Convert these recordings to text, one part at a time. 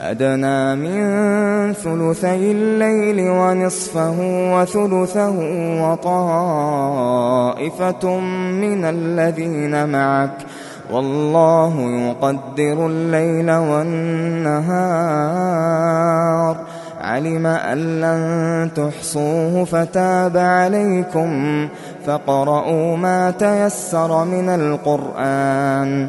أدنى من ثلثي الليل ونصفه وثلثه وطائفة من الذين معك. والله يقدر الليل والنهار. علم أن لن تحصوه فتاب عليكم. فقرؤوا ما تيسر من القرآن.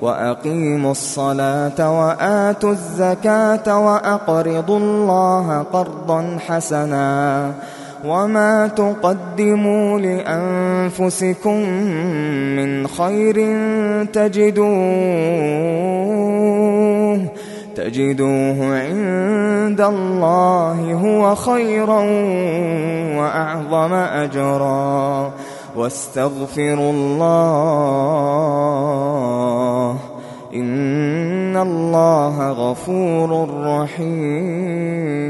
وأقيموا الصلاة وآتوا الزكاة وأقرضوا الله قرضا حسنا وما تقدموا لأنفسكم من خير تجدوه تجدوه عند الله هو خيرا وأعظم أجرا واستغفروا الله إن الله غفور رحيم